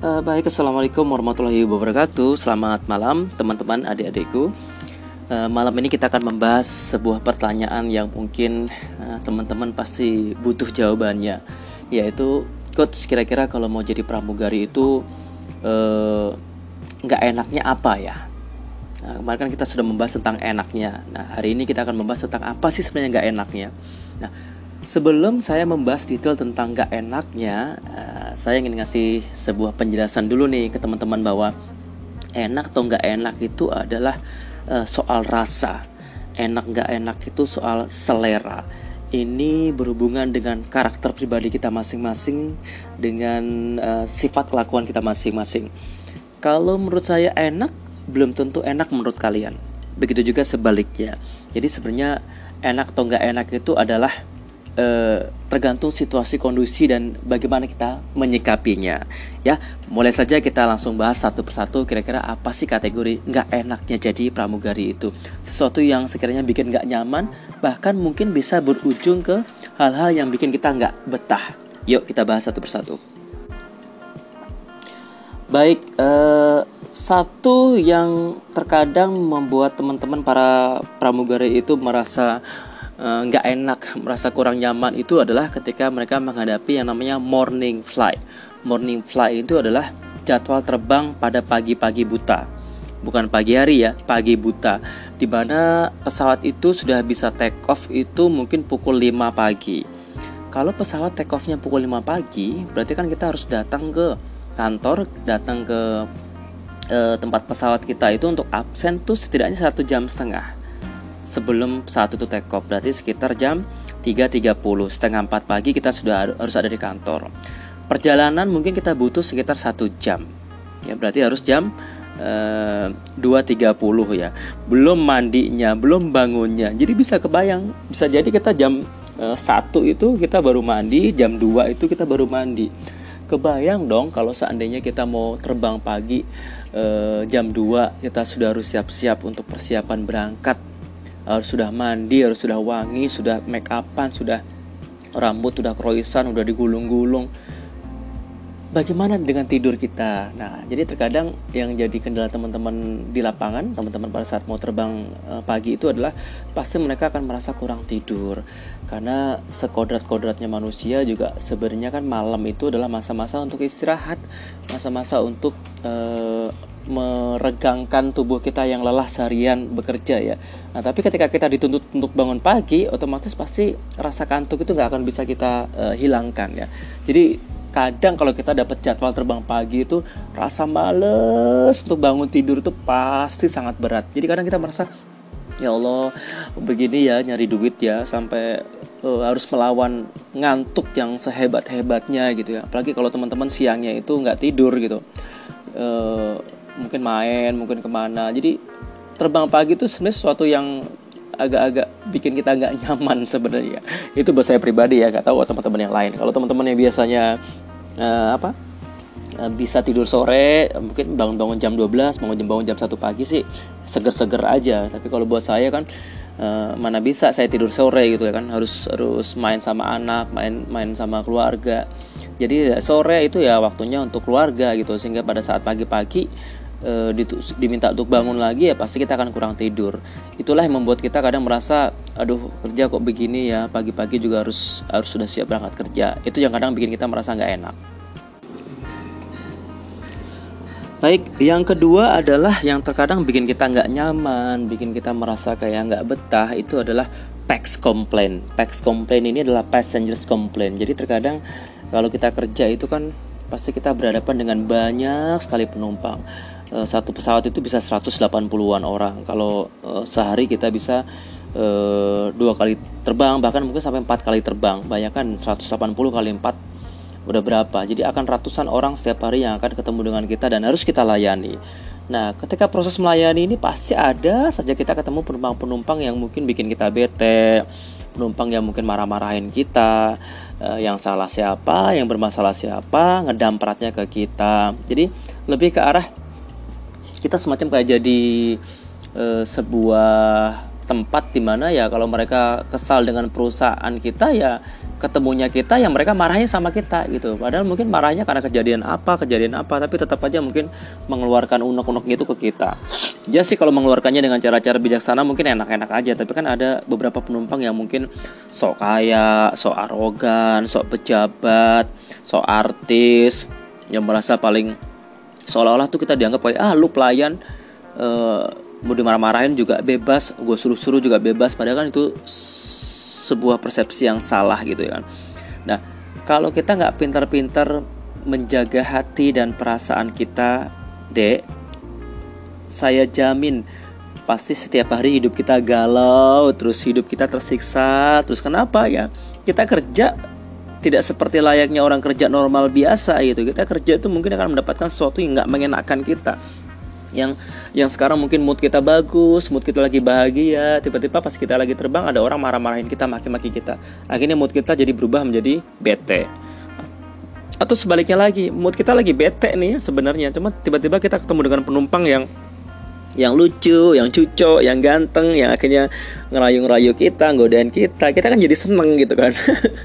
Uh, baik, assalamualaikum warahmatullahi wabarakatuh. Selamat malam, teman-teman, adik-adikku. Uh, malam ini kita akan membahas sebuah pertanyaan yang mungkin uh, teman-teman pasti butuh jawabannya, yaitu, coach, kira-kira kalau mau jadi pramugari itu nggak enaknya apa ya? Nah, kemarin kan kita sudah membahas tentang enaknya. Nah, hari ini kita akan membahas tentang apa sih sebenarnya nggak enaknya. Nah, Sebelum saya membahas detail tentang gak enaknya, saya ingin ngasih sebuah penjelasan dulu nih ke teman-teman bahwa enak atau gak enak itu adalah uh, soal rasa. Enak gak enak itu soal selera. Ini berhubungan dengan karakter pribadi kita masing-masing, dengan uh, sifat kelakuan kita masing-masing. Kalau menurut saya enak, belum tentu enak menurut kalian. Begitu juga sebaliknya. Jadi sebenarnya enak atau nggak enak itu adalah eh, tergantung situasi kondisi dan bagaimana kita menyikapinya. Ya mulai saja kita langsung bahas satu persatu kira-kira apa sih kategori nggak enaknya jadi pramugari itu. Sesuatu yang sekiranya bikin nggak nyaman bahkan mungkin bisa berujung ke hal-hal yang bikin kita nggak betah. Yuk kita bahas satu persatu. Baik eh, satu yang terkadang membuat teman-teman para pramugari itu merasa nggak uh, enak merasa kurang nyaman itu adalah ketika mereka menghadapi yang namanya morning flight. Morning flight itu adalah jadwal terbang pada pagi-pagi buta. Bukan pagi hari ya pagi buta. Di mana pesawat itu sudah bisa take off itu mungkin pukul 5 pagi. Kalau pesawat take offnya pukul 5 pagi berarti kan kita harus datang ke kantor datang ke uh, tempat pesawat kita itu untuk absen tuh setidaknya satu jam setengah sebelum saat itu take off. Berarti sekitar jam 3.30 setengah 4 pagi kita sudah harus ada di kantor. Perjalanan mungkin kita butuh sekitar satu jam. Ya berarti harus jam eh, 2.30 ya. Belum mandinya belum bangunnya. Jadi bisa kebayang bisa jadi kita jam eh, 1 itu kita baru mandi jam 2 itu kita baru mandi. Kebayang dong kalau seandainya kita mau terbang pagi eh, jam 2 kita sudah harus siap-siap untuk persiapan berangkat harus sudah mandi harus sudah wangi sudah make upan sudah rambut sudah kroisan sudah digulung-gulung. Bagaimana dengan tidur kita? Nah jadi terkadang yang jadi kendala teman-teman di lapangan teman-teman pada saat mau terbang eh, pagi itu adalah pasti mereka akan merasa kurang tidur. Karena sekodrat-kodratnya manusia juga sebenarnya kan malam itu adalah masa-masa untuk istirahat masa-masa untuk uh, meregangkan tubuh kita yang lelah seharian bekerja ya. Nah tapi ketika kita dituntut untuk bangun pagi, otomatis pasti rasa kantuk itu nggak akan bisa kita uh, hilangkan ya. Jadi kadang kalau kita dapat jadwal terbang pagi itu rasa males untuk bangun tidur itu pasti sangat berat. Jadi kadang kita merasa ya Allah begini ya nyari duit ya sampai uh, harus melawan ngantuk yang sehebat hebatnya gitu ya. Apalagi kalau teman-teman siangnya itu nggak tidur gitu. Uh, mungkin main mungkin ke mana. Jadi terbang pagi itu sebenarnya sesuatu yang agak-agak bikin kita nggak nyaman sebenarnya. Itu buat saya pribadi ya nggak tahu teman-teman yang lain. Kalau teman-teman yang biasanya uh, apa uh, bisa tidur sore mungkin bangun-bangun jam 12 bangun jam bangun jam satu pagi sih seger-seger aja. Tapi kalau buat saya kan uh, mana bisa saya tidur sore gitu ya kan. Harus harus main sama anak main main sama keluarga. Jadi sore itu ya waktunya untuk keluarga gitu. Sehingga pada saat pagi-pagi e, diminta untuk bangun lagi ya pasti kita akan kurang tidur itulah yang membuat kita kadang merasa aduh kerja kok begini ya pagi-pagi juga harus harus sudah siap berangkat kerja itu yang kadang bikin kita merasa nggak enak Baik, yang kedua adalah yang terkadang bikin kita nggak nyaman, bikin kita merasa kayak nggak betah itu adalah PAX complaint. PAX complaint ini adalah passengers complaint. Jadi terkadang kalau kita kerja itu kan pasti kita berhadapan dengan banyak sekali penumpang. Eh, satu pesawat itu bisa 180-an orang. Kalau uh, sehari kita bisa uh, dua kali terbang, bahkan mungkin sampai empat kali terbang. Bayangkan 180 kali 4 udah berapa. Jadi akan ratusan orang setiap hari yang akan ketemu dengan kita dan harus kita layani. Nah, ketika proses melayani ini pasti ada saja kita ketemu penumpang-penumpang yang mungkin bikin kita bete, penumpang yang mungkin marah-marahin kita, yang salah siapa, yang bermasalah siapa, ngedampratnya ke kita. Jadi lebih ke arah kita semacam kayak jadi uh, sebuah tempat di mana ya kalau mereka kesal dengan perusahaan kita ya ketemunya kita yang mereka marahin sama kita gitu. Padahal mungkin marahnya karena kejadian apa kejadian apa tapi tetap aja mungkin mengeluarkan unek-unek gitu ke kita. Ya sih kalau mengeluarkannya dengan cara-cara bijaksana mungkin enak-enak aja tapi kan ada beberapa penumpang yang mungkin sok kaya sok arogan sok pejabat sok artis yang merasa paling seolah-olah tuh kita dianggap kayak ah lu pelayan. Uh, mau dimarah-marahin juga bebas gue suruh-suruh juga bebas. Padahal kan itu sebuah persepsi yang salah gitu ya kan. Nah kalau kita nggak pintar-pintar menjaga hati dan perasaan kita dek saya jamin pasti setiap hari hidup kita galau terus hidup kita tersiksa terus kenapa ya? Kita kerja tidak seperti layaknya orang kerja normal biasa gitu kita kerja itu mungkin akan mendapatkan sesuatu yang nggak mengenakan kita yang yang sekarang mungkin mood kita bagus, mood kita lagi bahagia, tiba-tiba pas kita lagi terbang ada orang marah-marahin kita, maki-maki kita. Akhirnya mood kita jadi berubah menjadi bete. Atau sebaliknya lagi, mood kita lagi bete nih sebenarnya, cuma tiba-tiba kita ketemu dengan penumpang yang yang lucu, yang cucok, yang ganteng, yang akhirnya ngerayu-ngerayu kita, godain kita, kita kan jadi seneng gitu kan.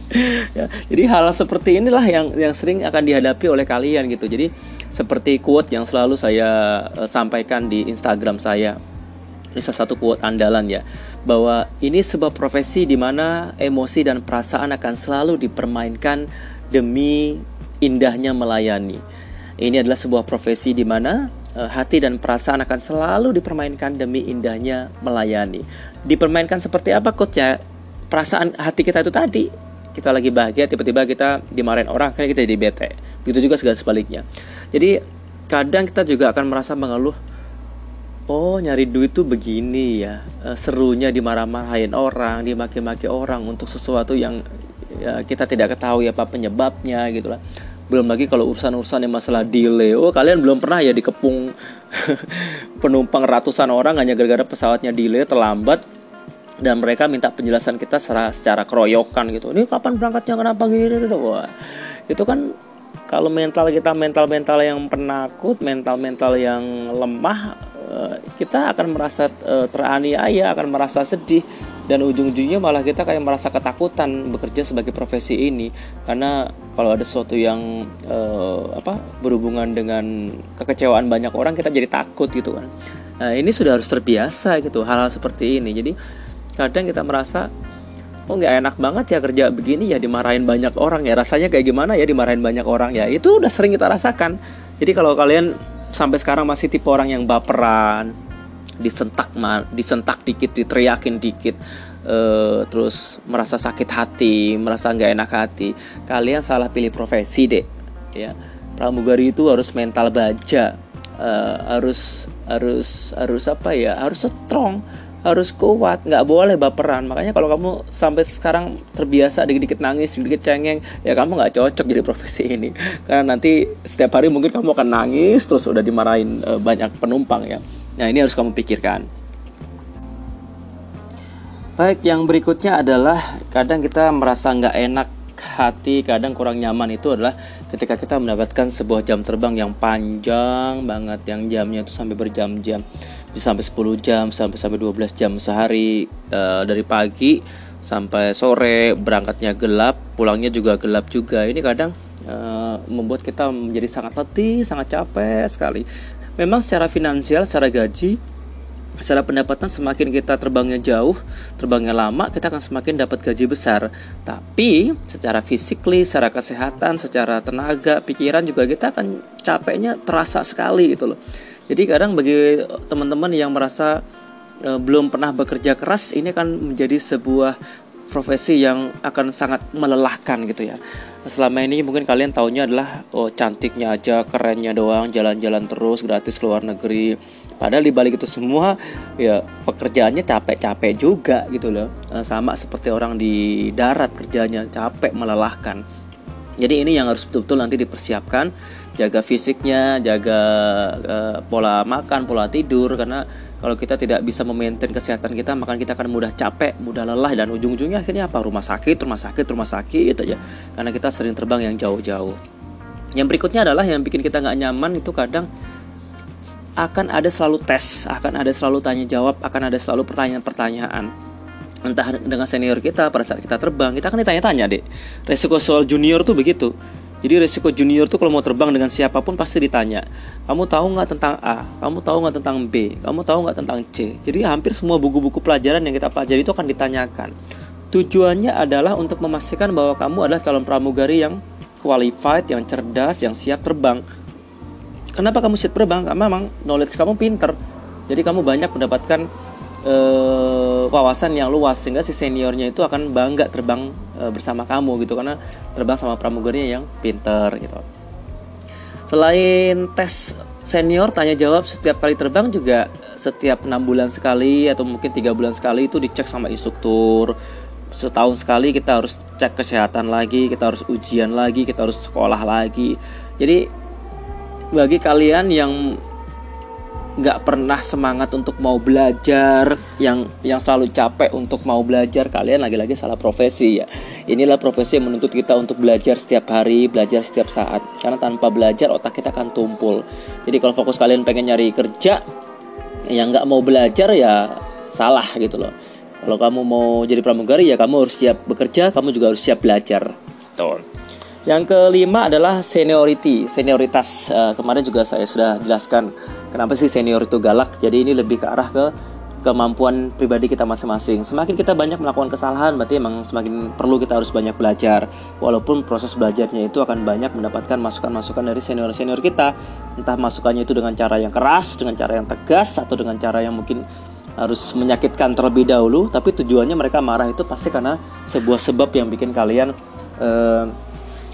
ya, jadi hal seperti inilah yang yang sering akan dihadapi oleh kalian gitu. Jadi seperti quote yang selalu saya uh, sampaikan di Instagram saya. Ini salah satu quote andalan ya, bahwa ini sebuah profesi di mana emosi dan perasaan akan selalu dipermainkan demi indahnya melayani. Ini adalah sebuah profesi di mana hati dan perasaan akan selalu dipermainkan demi indahnya melayani. Dipermainkan seperti apa coach ya? Perasaan hati kita itu tadi kita lagi bahagia tiba-tiba kita dimarahin orang kan kita jadi bete. Begitu juga segala sebaliknya. Jadi kadang kita juga akan merasa mengeluh Oh nyari duit tuh begini ya eh, Serunya dimarah-marahin orang Dimaki-maki orang untuk sesuatu yang ya, Kita tidak ketahui apa penyebabnya gitu lah belum lagi kalau urusan-urusan yang masalah delay oh kalian belum pernah ya dikepung penumpang ratusan orang hanya gara-gara pesawatnya delay terlambat dan mereka minta penjelasan kita secara secara keroyokan gitu. Ini kapan berangkatnya? Kenapa gini? Gitu. Wah itu kan kalau mental kita mental mental yang penakut mental mental yang lemah eh, kita akan merasa eh, teraniaya akan merasa sedih dan ujung-ujungnya malah kita kayak merasa ketakutan bekerja sebagai profesi ini. Karena kalau ada sesuatu yang uh, apa berhubungan dengan kekecewaan banyak orang kita jadi takut gitu kan. Nah ini sudah harus terbiasa gitu hal-hal seperti ini. Jadi kadang kita merasa oh nggak enak banget ya kerja begini ya dimarahin banyak orang ya. Rasanya kayak gimana ya dimarahin banyak orang ya? Itu udah sering kita rasakan. Jadi kalau kalian sampai sekarang masih tipe orang yang baperan disentak disentak dikit diteriakin dikit uh, terus merasa sakit hati merasa nggak enak hati. Kalian salah pilih profesi deh ya. Pramugari itu harus mental baja uh, harus harus harus apa ya harus strong harus kuat nggak boleh baperan. Makanya kalau kamu sampai sekarang terbiasa dikit-dikit nangis dikit cengeng ya kamu nggak cocok jadi profesi ini. Karena nanti setiap hari mungkin kamu akan nangis terus udah dimarahin uh, banyak penumpang ya Nah, ini harus kamu pikirkan. Baik, yang berikutnya adalah kadang kita merasa nggak enak hati, kadang kurang nyaman itu adalah ketika kita mendapatkan sebuah jam terbang yang panjang banget, yang jamnya itu sampai berjam-jam, bisa sampai 10 jam, sampai sampai 12 jam sehari uh, dari pagi sampai sore, berangkatnya gelap, pulangnya juga gelap juga. Ini kadang uh, membuat kita menjadi sangat letih, sangat capek sekali. Memang secara finansial, secara gaji, secara pendapatan semakin kita terbangnya jauh, terbangnya lama, kita akan semakin dapat gaji besar. Tapi secara fisikly, secara kesehatan, secara tenaga, pikiran juga kita akan capeknya terasa sekali gitu loh. Jadi kadang bagi teman-teman yang merasa e, belum pernah bekerja keras, ini akan menjadi sebuah profesi yang akan sangat melelahkan gitu ya. Selama ini mungkin kalian taunya adalah oh cantiknya aja, kerennya doang, jalan-jalan terus gratis ke luar negeri. Padahal di balik itu semua ya pekerjaannya capek-capek juga gitu loh. Eh, sama seperti orang di darat kerjanya capek melelahkan. Jadi ini yang harus betul-betul nanti dipersiapkan, jaga fisiknya, jaga uh, pola makan, pola tidur karena kalau kita tidak bisa memaintain kesehatan kita, maka kita akan mudah capek, mudah lelah dan ujung-ujungnya akhirnya apa? Rumah sakit, rumah sakit, rumah sakit aja. Karena kita sering terbang yang jauh-jauh. Yang berikutnya adalah yang bikin kita nggak nyaman itu kadang akan ada selalu tes, akan ada selalu tanya jawab, akan ada selalu pertanyaan-pertanyaan. Entah dengan senior kita pada saat kita terbang, kita akan ditanya-tanya, Dek. Resiko soal junior tuh begitu. Jadi resiko junior tuh kalau mau terbang dengan siapa pun pasti ditanya. Kamu tahu nggak tentang A? Kamu tahu nggak tentang B? Kamu tahu nggak tentang C? Jadi hampir semua buku-buku pelajaran yang kita pelajari itu akan ditanyakan. Tujuannya adalah untuk memastikan bahwa kamu adalah calon pramugari yang qualified, yang cerdas, yang siap terbang. Kenapa kamu siap terbang? Karena memang knowledge kamu pinter. Jadi kamu banyak mendapatkan uh, wawasan yang luas sehingga si seniornya itu akan bangga terbang uh, bersama kamu gitu karena terbang sama pramugarinya yang pinter gitu. Selain tes senior tanya jawab setiap kali terbang juga setiap enam bulan sekali atau mungkin tiga bulan sekali itu dicek sama instruktur setahun sekali kita harus cek kesehatan lagi kita harus ujian lagi kita harus sekolah lagi jadi bagi kalian yang nggak pernah semangat untuk mau belajar yang yang selalu capek untuk mau belajar. Kalian lagi-lagi salah profesi ya. Inilah profesi yang menuntut kita untuk belajar setiap hari belajar setiap saat. Karena tanpa belajar otak kita akan tumpul. Jadi kalau fokus kalian pengen nyari kerja yang nggak mau belajar ya salah gitu loh. Kalau kamu mau jadi pramugari ya kamu harus siap bekerja kamu juga harus siap belajar. Tuh yang kelima adalah seniority, senioritas. Uh, kemarin juga saya sudah jelaskan kenapa sih senior itu galak. Jadi ini lebih ke arah ke kemampuan pribadi kita masing-masing. Semakin kita banyak melakukan kesalahan, berarti emang semakin perlu kita harus banyak belajar. Walaupun proses belajarnya itu akan banyak mendapatkan masukan-masukan dari senior-senior kita. Entah masukannya itu dengan cara yang keras, dengan cara yang tegas, atau dengan cara yang mungkin harus menyakitkan terlebih dahulu. Tapi tujuannya mereka marah itu pasti karena sebuah sebab yang bikin kalian uh,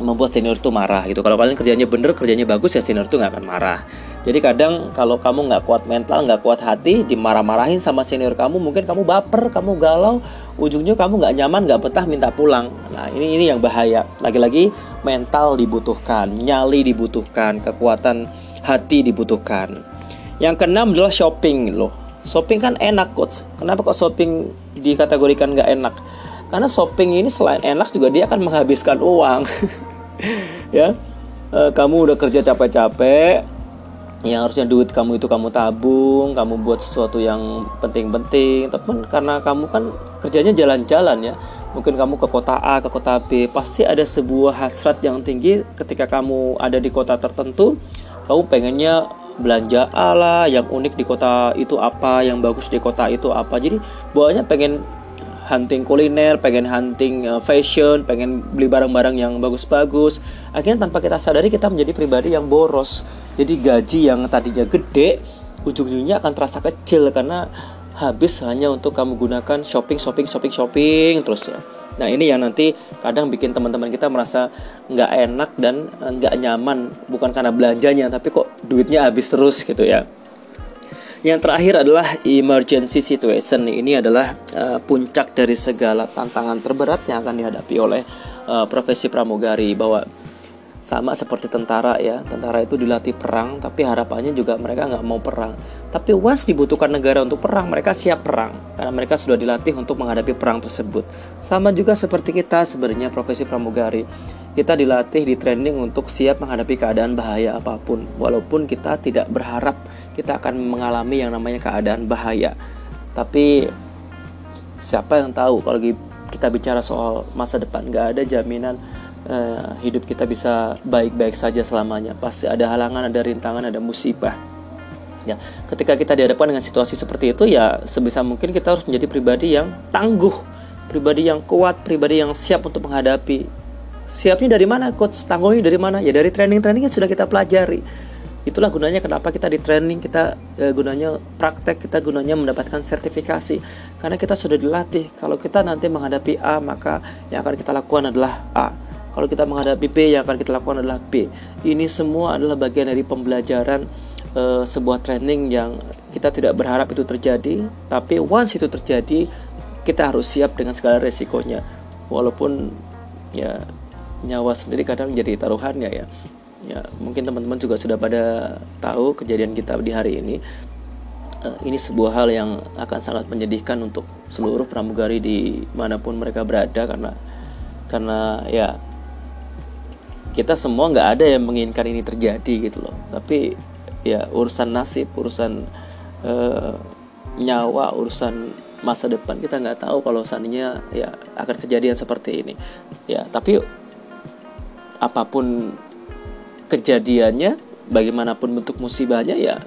membuat senior itu marah gitu. Kalau kalian kerjanya bener, kerjanya bagus ya senior itu nggak akan marah. Jadi kadang kalau kamu nggak kuat mental, nggak kuat hati, dimarah-marahin sama senior kamu, mungkin kamu baper, kamu galau, ujungnya kamu nggak nyaman, nggak betah, minta pulang. Nah ini ini yang bahaya. Lagi-lagi mental dibutuhkan, nyali dibutuhkan, kekuatan hati dibutuhkan. Yang keenam adalah shopping loh. Shopping kan enak coach. Kenapa kok shopping dikategorikan nggak enak? Karena shopping ini selain enak juga dia akan menghabiskan uang. ya. E, kamu udah kerja capek-capek yang harusnya duit kamu itu kamu tabung kamu buat sesuatu yang penting-penting tapi karena kamu kan kerjanya jalan-jalan ya. Mungkin kamu ke kota A ke kota B pasti ada sebuah hasrat yang tinggi ketika kamu ada di kota tertentu. Kamu pengennya belanja A lah yang unik di kota itu apa yang bagus di kota itu apa. Jadi bawahnya pengen hunting kuliner, pengen hunting uh, fashion, pengen beli barang-barang yang bagus-bagus. Akhirnya tanpa kita sadari kita menjadi pribadi yang boros. Jadi gaji yang tadinya gede, ujung-ujungnya akan terasa kecil karena habis hanya untuk kamu gunakan shopping, shopping, shopping, shopping terus ya. Nah ini yang nanti kadang bikin teman-teman kita merasa nggak enak dan eh, nggak nyaman bukan karena belanjanya tapi kok duitnya habis terus gitu ya. Yang terakhir adalah emergency situation. Ini adalah uh, puncak dari segala tantangan terberat yang akan dihadapi oleh uh, profesi pramugari bahwa sama seperti tentara ya. Tentara itu dilatih perang tapi harapannya juga mereka nggak mau perang. Tapi once dibutuhkan negara untuk perang mereka siap perang. Karena mereka sudah dilatih untuk menghadapi perang tersebut. Sama juga seperti kita sebenarnya profesi pramugari. Kita dilatih di training untuk siap menghadapi keadaan bahaya apa pun. Walaupun kita tidak berharap kita akan mengalami yang namanya keadaan bahaya. Tapi siapa yang tahu kalau kita bicara soal masa depan nggak ada jaminan uh, hidup kita bisa baik-baik saja selamanya. Pasti ada halangan, ada rintangan, ada musibah. Ya, ketika kita dihadapkan dengan situasi seperti itu ya sebisa mungkin kita harus menjadi pribadi yang tangguh, pribadi yang kuat, pribadi yang siap untuk menghadapi. Siapnya dari mana, coach? Tangguhnya dari mana? Ya dari training-training yang sudah kita pelajari. Itulah gunanya kenapa kita di training, kita e, gunanya praktek, kita gunanya mendapatkan sertifikasi. Karena kita sudah dilatih. Kalau kita nanti menghadapi A, maka yang akan kita lakukan adalah A kalau kita menghadapi B, yang akan kita lakukan adalah B. Ini semua adalah bagian dari pembelajaran uh, sebuah training yang kita tidak berharap itu terjadi, tapi once itu terjadi, kita harus siap dengan segala resikonya. Walaupun ya nyawa sendiri kadang jadi taruhannya ya. Ya, mungkin teman-teman juga sudah pada tahu kejadian kita di hari ini. Uh, ini sebuah hal yang akan sangat menyedihkan untuk seluruh pramugari di mana pun mereka berada karena karena ya kita semua nggak ada yang menginginkan ini terjadi gitu loh. Tapi ya urusan nasib urusan uh, nyawa urusan masa depan kita nggak tahu kalau seandainya ya akan kejadian seperti ini. Ya tapi apa pun kejadiannya bagaimanapun bentuk musibahnya ya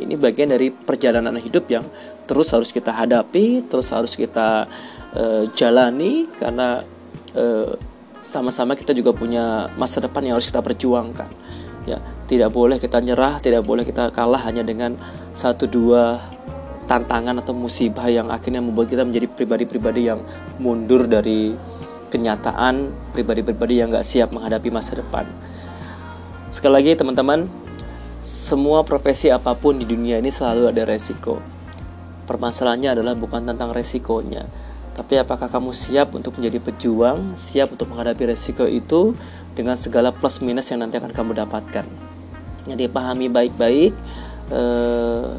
ini bagian dari perjalanan hidup yang terus harus kita hadapi terus harus kita uh, jalani karena uh, sama-sama kita juga punya masa depan yang harus kita perjuangkan. Ya tidak boleh kita nyerah tidak boleh kita kalah hanya dengan satu dua tantangan atau musibah yang akhirnya membuat kita menjadi pribadi-pribadi yang mundur dari kenyataan pribadi-pribadi yang gak siap menghadapi masa depan. Sekali lagi teman-teman semua profesi apa pun di dunia ini selalu ada resiko. Permasalahannya adalah bukan tentang resikonya tapi apakah kamu siap untuk menjadi pejuang, siap untuk menghadapi resiko itu dengan segala plus minus yang nanti akan kamu dapatkan. Jadi pahami baik-baik eh,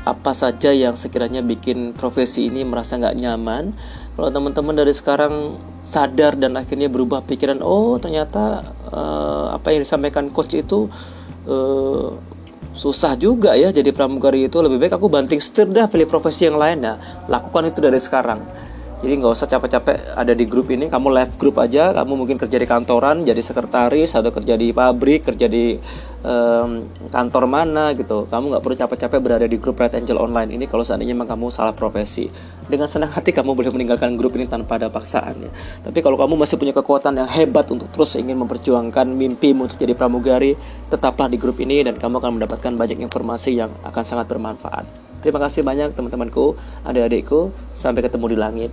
apa saja yang sekiranya bikin profesi ini merasa nggak nyaman. Kalau teman-teman dari sekarang sadar dan akhirnya berubah pikiran, oh ternyata eh, apa yang disampaikan coach itu eh, susah juga ya jadi pramugari itu. Lebih baik aku banting setir dah pilih profesi yang lain ya. Lakukan itu dari sekarang jadi nggak usah capek-capek ada di grup ini. Kamu live grup aja kamu mungkin kerja di kantoran jadi sekretaris atau kerja di pabrik kerja di um, kantor mana gitu. Kamu nggak perlu capek-capek berada di grup Red Angel Online ini kalau seandainya memang kamu salah profesi. Dengan senang hati kamu boleh meninggalkan grup ini tanpa ada paksaan ya. Tapi kalau kamu masih punya kekuatan yang hebat untuk terus ingin memperjuangkan mimpimu untuk jadi pramugari tetaplah di grup ini dan kamu akan mendapatkan banyak informasi yang akan sangat bermanfaat Terima kasih banyak teman-temanku, adik-adikku. Sampai ketemu di langit.